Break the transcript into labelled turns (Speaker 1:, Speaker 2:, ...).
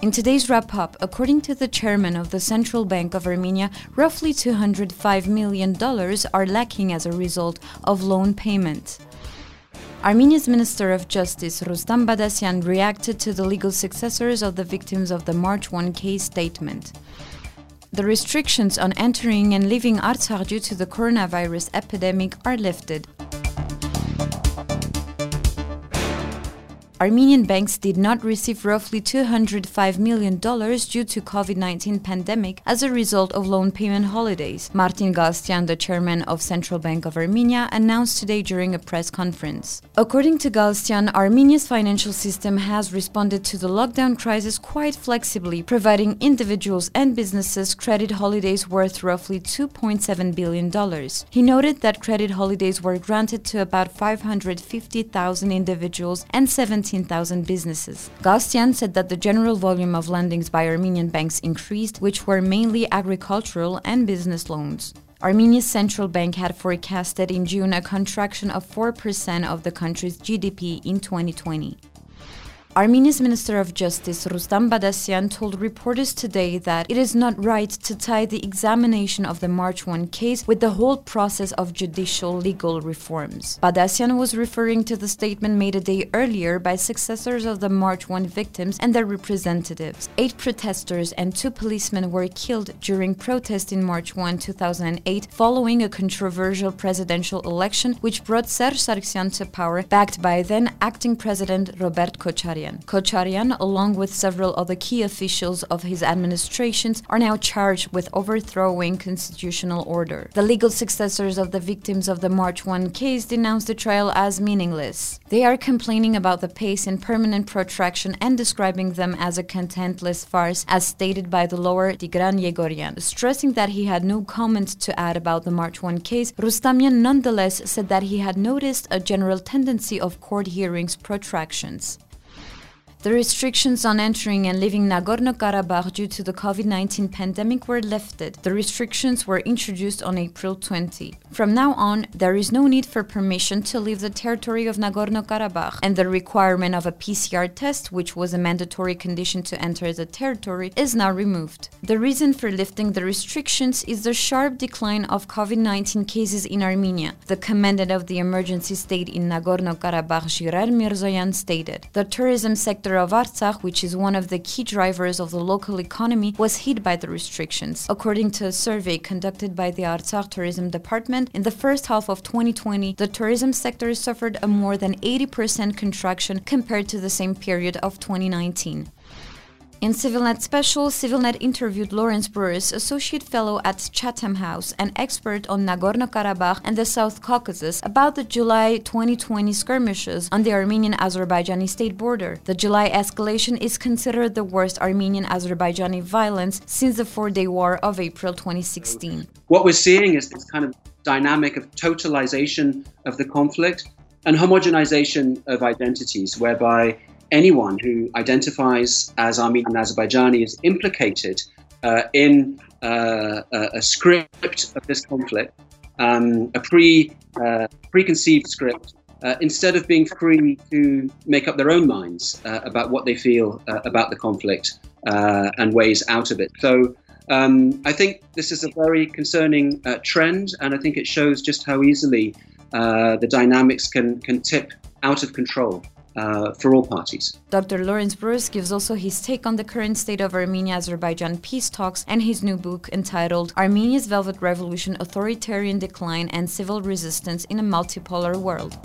Speaker 1: In today's wrap up, according to the chairman of the Central Bank of Armenia, roughly $205 million are lacking as a result of loan payment. Armenia's Minister of Justice Rustam Badassian reacted to the legal successors of the victims of the March 1 case statement. The restrictions on entering and leaving Artsakh due to the coronavirus epidemic are lifted. Armenian banks did not receive roughly $205 million due to COVID-19 pandemic as a result of loan payment holidays. Martin Galstyan, the chairman of Central Bank of Armenia, announced today during a press conference. According to Galstyan, Armenia's financial system has responded to the lockdown crisis quite flexibly, providing individuals and businesses credit holidays worth roughly $2.7 billion. He noted that credit holidays were granted to about 550,000 individuals and 70 17,000 businesses. Galstyan said that the general volume of lendings by Armenian banks increased, which were mainly agricultural and business loans. Armenia's central bank had forecasted in June a contraction of 4% of the country's GDP in 2020. Armenia's Minister of Justice Rustam Badassian told reporters today that it is not right to tie the examination of the March 1 case with the whole process of judicial legal reforms. Badassian was referring to the statement made a day earlier by successors of the March 1 victims and their representatives. Eight protesters and two policemen were killed during protests in March 1, 2008, following a controversial presidential election which brought Serge Sargsyan to power, backed by then acting President Robert Kocharian. Kocharian. along with several other key officials of his administrations, are now charged with overthrowing constitutional order. The legal successors of the victims of the March 1 case denounced the trial as meaningless. They are complaining about the pace and permanent protraction and describing them as a contentless farce, as stated by the lawyer Tigran Yegoryan. Stressing that he had no comment to add about the March 1 case, Rustamian nonetheless said that he had noticed a general tendency of court hearings protractions. The restrictions on entering and leaving Nagorno-Karabakh due to the COVID-19 pandemic were lifted. The restrictions were introduced on April 20. From now on, there is no need for permission to leave the territory of Nagorno-Karabakh, and the requirement of a PCR test, which was a mandatory condition to enter the territory, is now removed. The reason for lifting the restrictions is the sharp decline of COVID-19 cases in Armenia. The commandant of the emergency state in Nagorno-Karabakh, Zhirer Mirzoyan, stated. The tourism sector sector of Artsakh, which is one of the key drivers of the local economy, was hit by the restrictions. According to a survey conducted by the Artsakh Tourism Department, in the first half of 2020, the tourism sector suffered a more than 80% contraction compared to the same period of 2019. In CivilNet Special, CivilNet interviewed Laurence Broers, Associate Fellow at Chatham House, an expert on Nagorno-Karabakh and the South Caucasus, about the July 2020 skirmishes on the Armenian-Azerbaijani state border. The July escalation is considered the worst Armenian-Azerbaijani violence since the four-day war of April 2016.
Speaker 2: What we're seeing is this kind of dynamic of totalization of the conflict and homogenization of identities, whereby anyone who identifies as Armenian and Azerbaijani is implicated uh, in uh, a script of this conflict, um, a pre uh, preconceived script, uh, instead of being free to make up their own minds uh, about what they feel about the conflict and ways out of it. So. Um, I think this is a very concerning trend, and I think it shows just how easily the dynamics can, can tip out of control uh, for all parties.
Speaker 1: Dr. Laurence Broers gives also his take on the current state of Armenia Azerbaijan peace talks and his new book entitled Armenia's Velvet Revolution Authoritarian Decline and Civil Resistance in a Multipolar World.